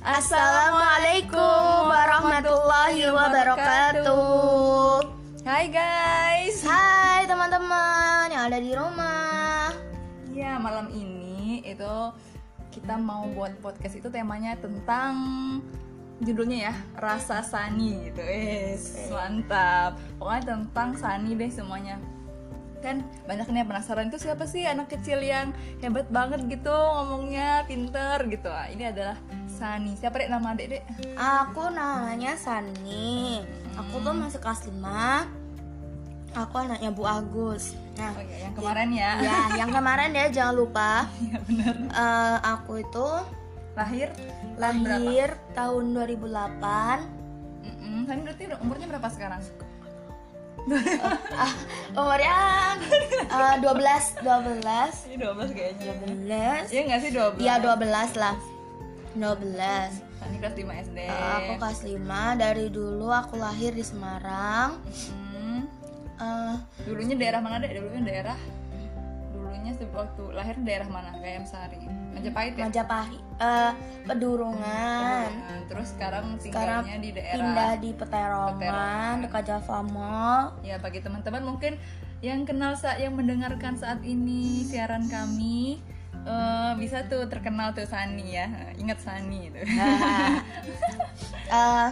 Assalamualaikum warahmatullahi wabarakatuh. Hai guys. Hai teman-teman yang ada di rumah. Ya malam ini itu kita mau buat podcast itu temanya tentang judulnya ya rasa sani gitu. Eh mantap. Pokoknya tentang sani deh semuanya. Kan banyak nih yang penasaran itu siapa sih anak kecil yang hebat banget gitu ngomongnya pinter gitu. Ah, ini adalah Sani. Siapa dek nama adek dek? Aku namanya Sani. Aku tuh masih kelas 5. Aku anaknya Bu Agus. Nah, Oh ya, yang kemarin ya. ya yang kemarin ya jangan lupa. Iya benar. Eh, aku itu Lahir tahun lahir tahun 2008. Mm-mm. Sani berarti umurnya berapa sekarang? Ah, umurnya eh, 12 12 Ini 12 kayaknya. 12 Iya nggak sih 12? Iya 12 lah 12 Sani kelas 5 SD. Eh, Aku kelas 5 Dari dulu aku lahir di Semarang Hmm. Eh, Dulunya daerah mana deh? Dulunya daerah Dulunya waktu lahir daerah mana? Kayak Sari. Majapahit ya? Majapahit eh, Pedurungan terus sekarang Sekarang tinggalnya di daerah pindah di Peterongan Peterongan. Dekat Java Mall Ya bagi teman-teman mungkin yang kenal saat yang mendengarkan saat ini siaran kami eh, bisa tuh terkenal tuh Sani ya. Ingat Sani itu. Nah,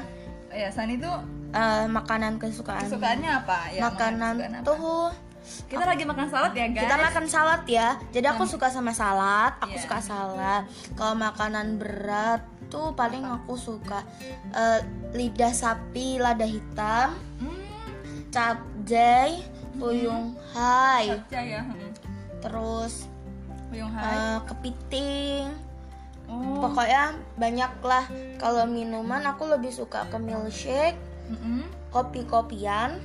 eh, ya Sani tuh eh, Makanan kesukaan. kesukaannya apa? Ya Makanan apa? tuh kita lagi makan salad ya guys. Kita makan salad ya. Jadi aku suka sama salad, aku Iya. suka salad. Kalau makanan berat tuh paling aku suka eh, lidah sapi, lada hitam, hmm, capjay, tuyung hai, capcay ya hmm. terus Eh, kepiting. oh Pokoknya banyak lah. Kalau minuman aku lebih suka ke milkshake, mm-mm. kopi-kopian,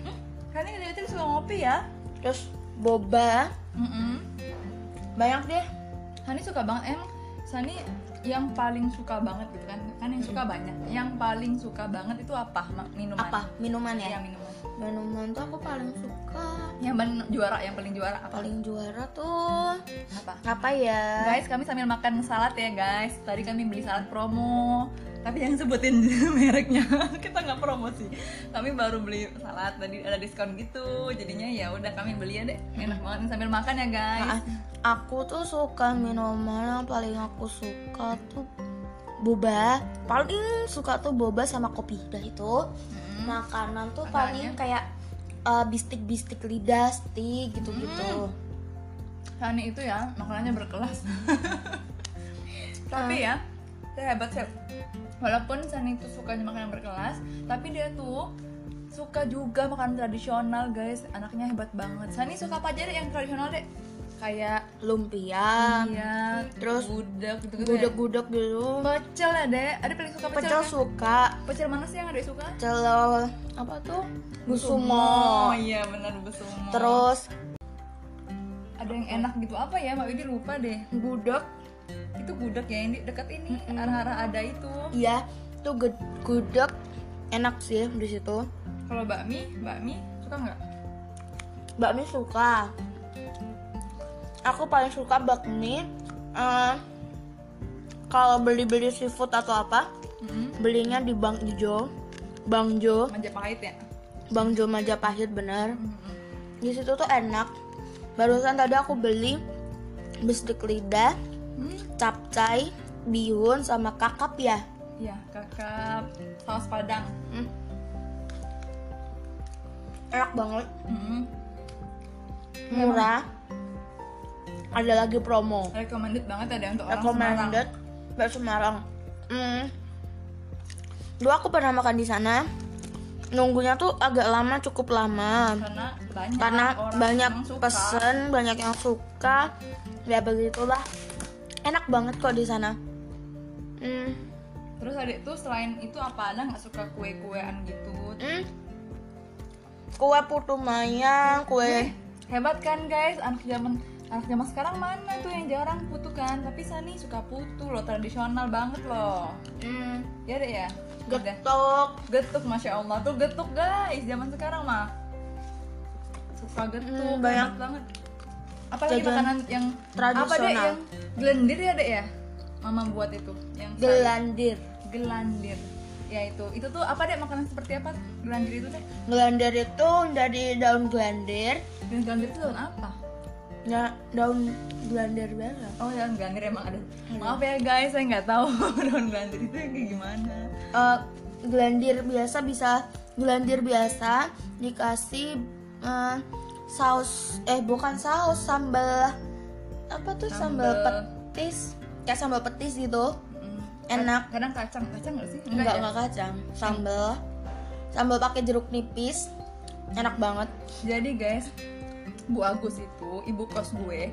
kan ini dari suka ngopi ya terus boba. Mm-mm. Banyak deh. Hani suka banget emang Sani yang paling suka banget gitu kan kan yang suka banyak yang paling suka banget itu apa Ma- minuman Apa? Minuman ya ya? minuman Minuman tuh aku paling suka. Yang paling juara yang paling juara apa? Paling juara tuh apa? apa ya? Guys kami sambil makan salad ya guys. Tadi kami beli salad promo. Tapi jangan sebutin mereknya kita nggak promosi kami baru beli salad tadi ada diskon gitu. Jadinya ya udah kami beli ya deh. Enak banget sambil makan ya guys. Aku tuh suka minuman yang paling aku suka tuh boba paling suka tuh boba sama kopi udah itu Mm-mm. makanan tuh Makanannya? paling kayak eh, bistik-bistik lidah stick gitu-gitu Sani itu ya makanannya berkelas. tapi ya, dia hebat sih. Walaupun Sani itu suka makanan berkelas, tapi dia tuh suka juga makanan tradisional guys. Anaknya hebat banget. Sani suka apa aja deh yang tradisional deh? Kayak lumpia iya, terus gudeg gitu gitu. gudeg-gudeg dulu Pecel ya deh. Ada paling suka pecel. pecel kan? suka Pecel mana sih yang ada suka? pecel apa tuh busumo Oh iya benar busumo. terus ada yang enak gitu apa ya? Mbak Widi lupa deh. gudeg Itu gudeg ya yang di dekat ini, arah-arah ada itu. iya tuh gud- gudeg enak sih di situ Kalau bakmi, bakmi suka nggak? bakmi suka aku paling suka bakmi eh, kalau beli-beli seafood atau apa belinya di Bang Ijo Bang Jo Majapahit ya. Bang Jo Majapahit bener Mm-mm. di situ tuh enak barusan tadi aku beli bistik lidah Hmm? capcay bihun sama kakap ya Iya, kakak saus padang. Hmm. enak banget Mm-mm. murah ada lagi promo Recommended banget ada untuk orang recommended buat Semarang. Hmm. Dulu aku pernah makan di sana. Nunggunya tuh agak lama, cukup lama. Semarang. Karena banyak Karena banyak suka. pesen, banyak yang suka. Ya begitulah. Enak banget kok di sana. Hmm. Terus adik tuh selain itu apa ada nggak suka kue-kuean gitu? Hmm. Kue putu mayang, kue Hebat kan guys, anak zaman anak zaman sekarang mana tuh yang jarang putu kan? Tapi Sani suka putu loh, tradisional banget loh. hmm. Ya deh ya. Udah. getuk. Getuk, masya Allah tuh getuk guys, zaman sekarang mah suka getuk Hmm, banyak. banget. Apalagi Jajan makanan yang apa deh tradisional. yang gelendir ya deh ya? Mama buat itu yang Gelandir. gelandir ya itu itu tuh apa deh makanan seperti apa gelandir itu deh Gelandir itu dari daun gelandir, dan gelandir itu daun apa ya daun gelandir biasa. oh ya gelandir emang ada maaf ya guys saya nggak tahu daun gelandir itu yang kayak gimana Eh, gelandir biasa bisa gelandir biasa dikasih eh, saus eh bukan saus sambal apa tuh sambal, Sambal. petis kayak sambal petis gitu Mm. Enak. kadang kacang kacang nggak sih enggak ya? enggak kacang sambal sambal pakai jeruk nipis enak banget Jadi guys, Bu Agus itu ibu kos gue.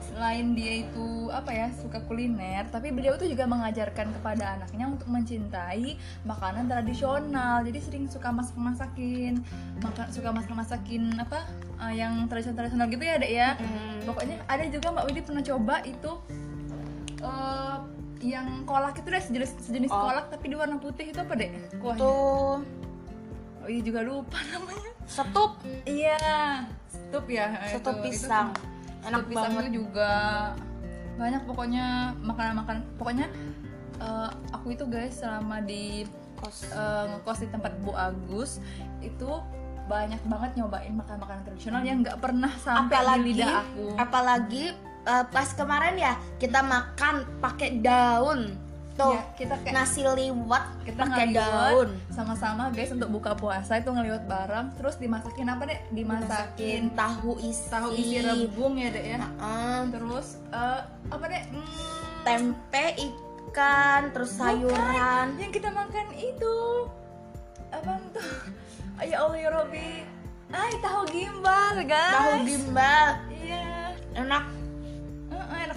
Selain dia itu apa ya suka kuliner, tapi beliau tuh juga mengajarkan kepada anaknya untuk mencintai makanan tradisional. Jadi sering suka masak masakin, makan suka masak masakin apa eh, yang tradisional tradisional gitu ya dek ya. Hmm. Pokoknya ada juga Mbak Widi pernah coba itu eh, yang kolak itu deh sejenis sejenis Oh. kolak tapi di warna putih itu apa dek? Kuahnya. tuh Oh iya juga lupa namanya. setup Iya, stup ya. setup itu. pisang Itu, enak stup pisang banget itu juga banyak pokoknya makanan-makanan. Pokoknya eh, aku itu guys selama di kos eh, ngekos di tempat Bu Agus itu banyak banget nyobain makanan-makanan tradisional yang nggak pernah sampai apalagi di lidah aku. apalagi eh, pas kemarin ya kita makan pakai daun tuh Ya, kita kayak nasi liwet kita pakai daun. sama-sama guys untuk buka puasa itu ngeliwat barang terus dimasakin apa deh dimasakin tahu isi. tahu isi rebung ya deh ya? Heeh. terus eh, apa deh hmm, tempe ikan terus sayuran. yang kita makan itu apa tuh? Ya Allah ya Robi ay tahu gimbal guys. tahu gimbal. Iya. Heeh, enak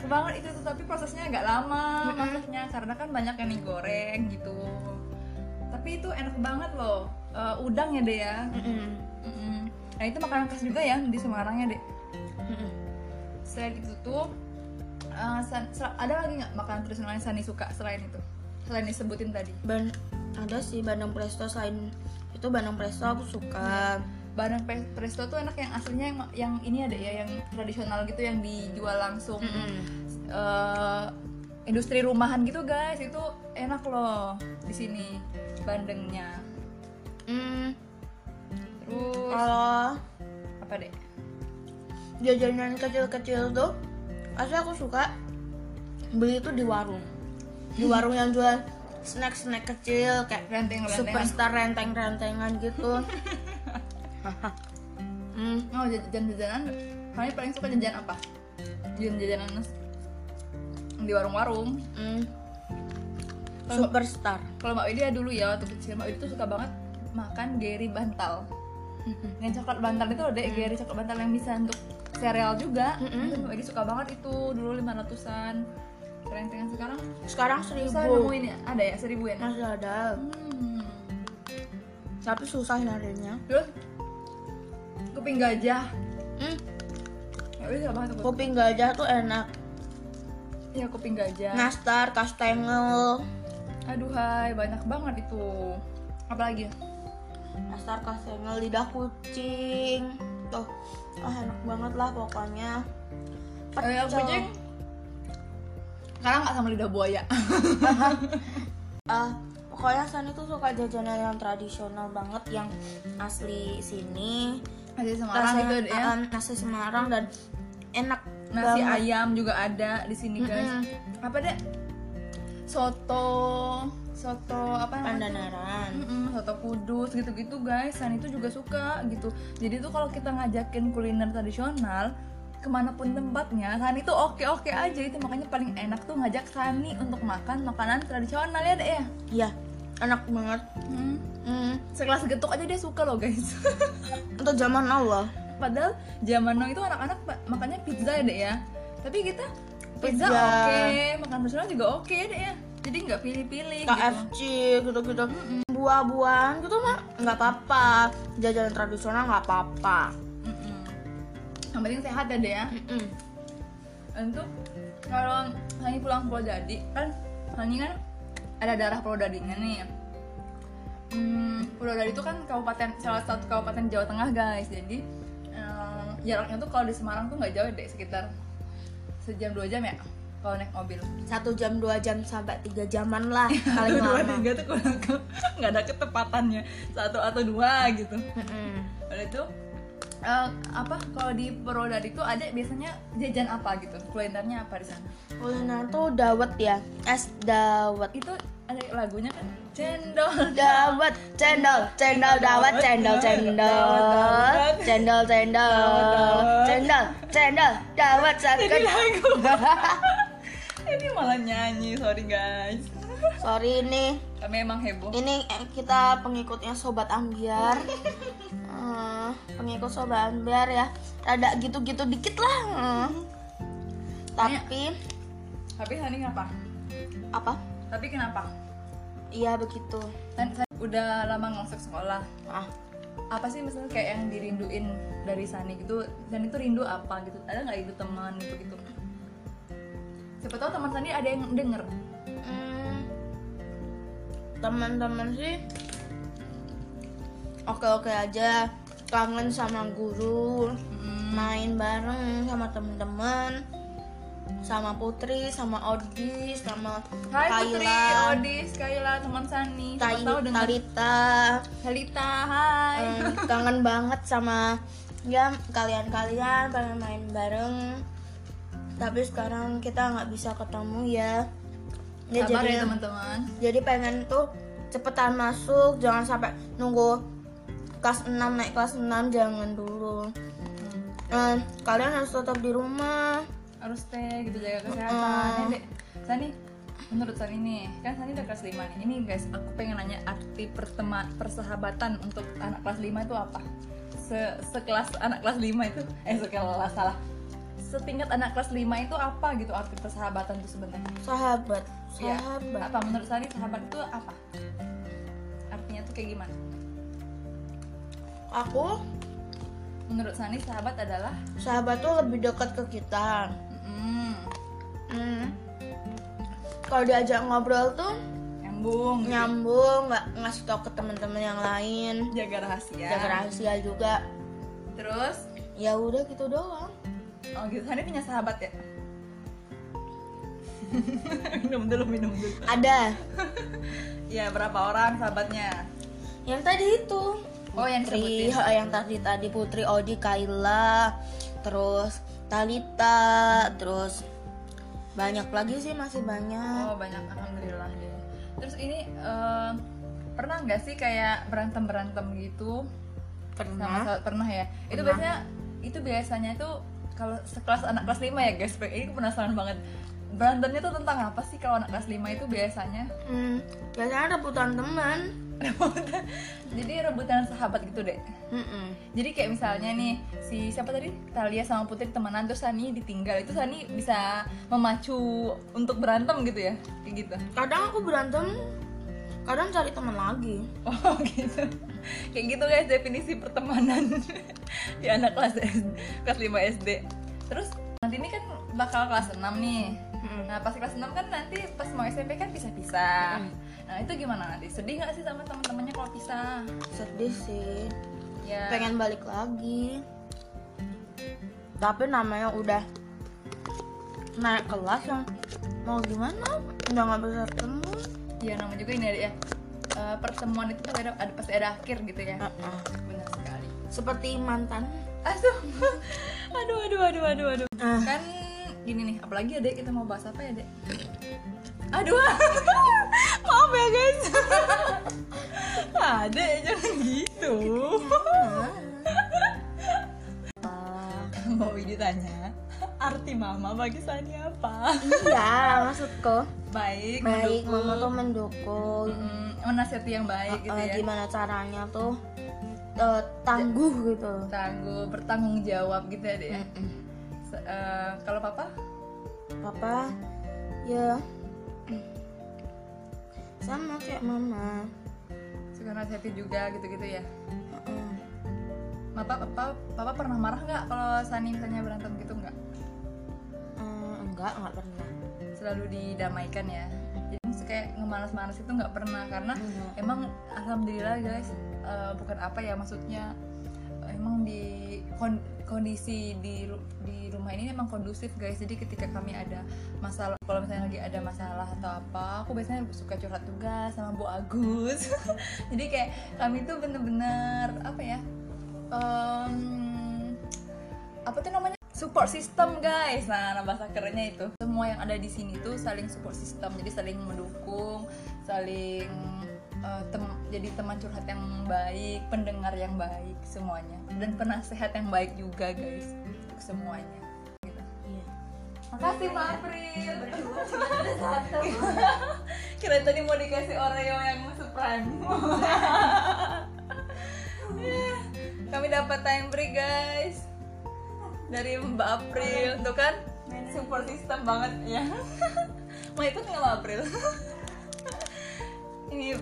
banget itu tuh tapi prosesnya agak lama masaknya karena kan banyak yang digoreng gitu. Tapi itu enak banget loh Eh, udang ya deh ya? Nah itu makanan khas juga ya di Semarang ya deh selain itu tuh San- sel- ada lagi nggak makanan tradisional yang Sani suka selain itu? Selain disebutin tadi? Ban ada sih bandeng presto selain itu bandeng presto aku suka. Bandeng pe- presto tuh enak yang aslinya yang, yang ini ada ya yang tradisional gitu yang dijual langsung. Mm-mm. eh, industri rumahan gitu guys. Itu enak loh di sini bandengnya. Mm, terus kalau apa deh jajanan kecil-kecil tuh asli aku suka beli itu di warung. Di warung yang jual snack-snack kecil kayak renteng-rentengan superstar renteng-rentengan gitu hmm, oh jajan-jajanan kalian paling suka jajan apa? Jajan-jajanan di warung-warung. Hmm. Kalau- superstar. kalau Mbak Widi ya dulu ya waktu kecil Mbak Widi tuh suka banget makan Gary bantal. Yang coklat bantal itu ada Gary coklat bantal yang bisa untuk sereal juga. Mbak Widi suka banget itu dulu 500an rentengan sekarang sekarang seribu. nemuin ya ada ya seribu ya? Masih ada. Hmm. tapi susah nyarinya. Terus kuping gajah. Hmm. Banget tuh? Kuping gajah tuh enak. Ya kuping gajah. Nastar kastengel. Aduh hai banyak banget itu. Apalagi nastar kastengel lidah kucing. Tuh ah enak banget lah pokoknya. Eh, Pecel. kucing? Sekarang nggak sama lidah buaya. Ah, pokoknya Sani tuh suka jajanan yang tradisional banget yang asli sini. Nasi Semarang Rasanya, gitu ya? ah, nasi Semarang dan enak nasi banget. ayam juga ada di sini guys. Mm-mm. apa deh soto soto apa pandanaran. Mm-mm, soto kudus gitu-gitu guys. San itu juga suka gitu. Jadi tuh kalau kita ngajakin kuliner tradisional ke mana pun tempatnya Sani tuh oke-oke aja itu. Makanya paling enak tuh ngajak Sani untuk makan makanan tradisional ya deh ya? Iya enak banget Hmm. hmm. sekelas getuk aja dia suka loh guys untuk zaman Allah padahal zaman now itu anak-anak makannya pizza ya deh ya tapi kita pizza, Pizza. oke makan tradisional juga oke ya deh ya jadi nggak pilih-pilih gitu KFC gitu-gitu buah-buahan gitu mah nggak apa-apa jajanan tradisional nggak apa-apa Mm-mm. yang penting sehat ya deh ya Mm-mm. untuk kalau Hani pulang Pulau Dadi kan Hani kan ada darah Pulau Dadinya nih. Hmm, Pulau Dadi itu kan kabupaten salah satu kabupaten Jawa Tengah guys. Jadi eh, jaraknya tuh kalau di Semarang tuh nggak jauh deh sekitar sejam dua jam ya kalau naik mobil. Satu jam dua jam sampai tiga jaman lah paling dua lama. tiga tuh kurang nggak ada ketepatannya satu atau dua gitu. Mm-mm. Udah itu eh, apa kalau di Purwodadi itu ada biasanya jajan apa gitu? Kulinernya apa di sana? Kuliner tuh dawet ya es dawet. Itu ada lagunya kan? Cendol. Dawet cendol cendol dawet cendol cendol. cendol cendol. Cendol cendol dawet sakit. lagu. Ini malah nyanyi sorry guys. Sorry ini. Kami emang heboh. Ini eh, kita pengikutnya sobat ambiar. Eh, pengikut sobat ambiar ya. Ada gitu-gitu dikit lah. Eh. tapi tapi Sani kenapa apa? Tapi kenapa iya begitu. San udah lama nggak masuk sekolah. Ah. Apa sih misalnya kayak yang dirinduin dari Sani gitu Sani tuh rindu apa gitu? Ada nggak itu teman gitu gitu siapa tahu teman Sani ada yang denger. Hmm, teman-teman sih oke-oke aja. Kangen sama guru Hmm, main bareng sama teman-teman sama Putri sama Odi sama Hai Putri, Kaila Odis, Kaila, teman Sani. Tai- tahu denger Talita. Halita, hai. Eh, kangen banget sama ya kalian-kalian pengen main bareng. Tapi sekarang kita nggak bisa ketemu ya. Ya Sabar jadi ya teman-teman. jadi pengen tuh cepetan masuk. Jangan sampai nunggu kelas 6 naik kelas 6 jangan dulu. Eh, kalian harus tetap di rumah harus stay gitu jaga kesehatan. Ya dek Sani menurut Sani nih kan Sani udah kelas 5 nih. Ini guys aku pengen nanya arti pertema persahabatan untuk anak kelas 5 itu apa? Se sekelas anak kelas 5 itu eh sekelas salah. Setingkat anak kelas 5 itu apa gitu arti persahabatan itu sebenarnya? Sahabat. Iya. sahabat. Apa menurut Sani sahabat itu apa? Artinya tuh kayak gimana? Aku? Menurut Sani sahabat adalah? Sahabat tuh lebih dekat ke kita mm, hmm. kalau diajak ngobrol tuh nyambung gitu. nyambung nggak ngasih tau ke teman-teman yang lain. Jaga rahasia. Jaga rahasia juga. Terus? Ya udah gitu doang. Oh gitu, Hani punya sahabat ya? minum dulu, minum dulu. Ada. Ya, berapa orang sahabatnya? yang tadi itu. Oh, yang Putri, yang tadi tadi Putri, Odi, Kaila, terus Talita, terus banyak lagi sih masih banyak. Oh, banyak, Alhamdulillah deh Terus ini, eh, pernah nggak sih kayak berantem-berantem gitu? Sama Pernah. sahabat? Pernah ya? Itu Pernah. biasanya, itu biasanya tuh kalau sekelas anak kelas 5 ya guys Ini aku penasaran banget Berantemnya tuh tentang apa sih kalau anak kelas 5 itu biasanya? Hmm, biasanya rebutan teman. Rebutan Jadi rebutan sahabat gitu deh Mm-mm. Jadi kayak misalnya nih si siapa tadi Talia sama Putri temenan terus Sani ditinggal itu Sani bisa memacu untuk berantem gitu ya kayak gitu. Kadang aku berantem, kadang cari teman lagi. Oh gitu. Kayak gitu guys definisi pertemanan di anak kelas SD, kelas 5 SD. Terus nanti ini kan bakal kelas 6 nih. Mm-mm. Nah pas kelas 6 kan nanti pas mau SMP kan pisah-pisah. Nah itu gimana nanti? Sedih nggak sih sama teman-temannya kalau pisah? Sedih sih, Ya. pengen balik lagi. Tapi namanya udah naik kelas yang mau gimana? Udah nggak bisa ketemu. Iya nama juga ini ada ya. Eh, pertemuan itu pasti ada, ada pasti ada akhir gitu ya. Uh-uh. Benar sekali. Seperti mantan. Aduh, aduh, aduh, aduh, aduh, aduh. Ah. Kan gini nih, apalagi ya dek kita mau bahas apa ya dek? Aduh, maaf ya guys. Adek jangan gitu. Ah. mau ditanya arti mama bagi Sani apa? Iya, maksudku. Baik, Baik, mendukung. mama tuh mendukung. Mm, menasihati yang baik gitu Eh, ya. Gimana caranya tuh eh, tangguh gitu. Tangguh, bertanggung jawab gitu ya dek. ya. Mm-mm. Eh, kalau papa? Papa, ya sama kayak mama. Suka nasihati juga gitu-gitu ya. Heeh. Papa, papa, papa pernah marah nggak kalau Sani misalnya berantem gitu nggak? Eh, enggak, enggak pernah. Selalu didamaikan ya. Jadi kayak ngemanas-manas itu nggak pernah karena Enggak. emang alhamdulillah guys eh, bukan apa ya maksudnya emang di kon- kondisi di di rumah ini memang kondusif guys. Jadi ketika kami ada masalah kalau misalnya lagi ada masalah atau apa aku biasanya suka curhat tugas sama Bu Agus. Jadi kayak kami tuh bener-bener apa ya em, apa tuh namanya? Support system guys. Nah, nah bahasa kerennya itu. Semua yang ada di sini tuh saling support system. Jadi saling mendukung saling eh, tem- jadi teman curhat yang baik pendengar yang baik semuanya. Dan penasehat yang baik juga guys untuk semuanya. Gitu. Iya. makasih Mbak April kira tadi mau dikasih Oreo yang supreme kami dapat time break guys. Dari Mbak April. Tuh kan? Support system banget ya. Mau ikut nggak Mbak April? Ini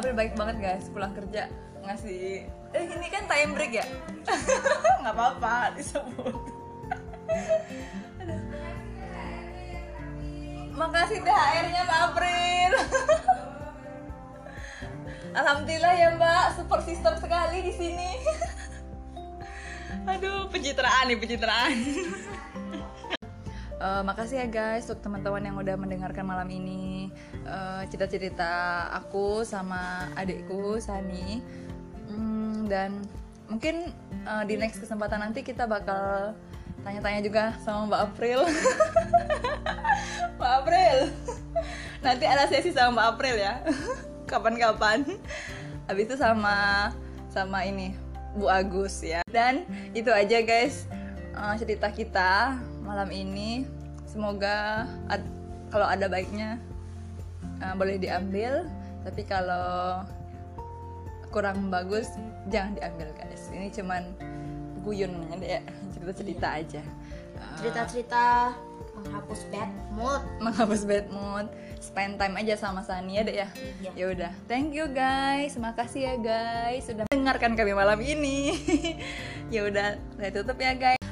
April baik banget guys. Pulang kerja ngasih eh ini kan time break ya? Nggak apa-apa disebut. Makasih THR-nya Mbak April. Alhamdulillah ya Mbak. Support system sekali di sini. Aduh, pencitraan nih, pencitraan. Eh, makasih ya guys untuk teman-teman yang udah mendengarkan malam ini. Eh, cerita-cerita aku sama adikku Sani. Hmm, dan mungkin eh, di next kesempatan nanti kita bakal tanya-tanya juga sama Mbak April. Mbak April. Nanti ada sesi sama Mbak April ya. Kapan-kapan. Habis itu sama sama ini Bu Agus ya. Dan itu aja guys uh, cerita kita malam ini semoga ad- kalau ada baiknya uh, boleh diambil. Tapi kalau kurang bagus jangan diambil guys. Ini cuman guyon ya cerita-cerita aja. Uh, cerita-cerita menghapus bad mood. menghapus bad mood. Spend time aja sama Sani ya deh ya. Iya. ya udah. Thank you guys. Makasih ya guys sudah mendengarkan kami malam ini. Ya udah saya tutup ya guys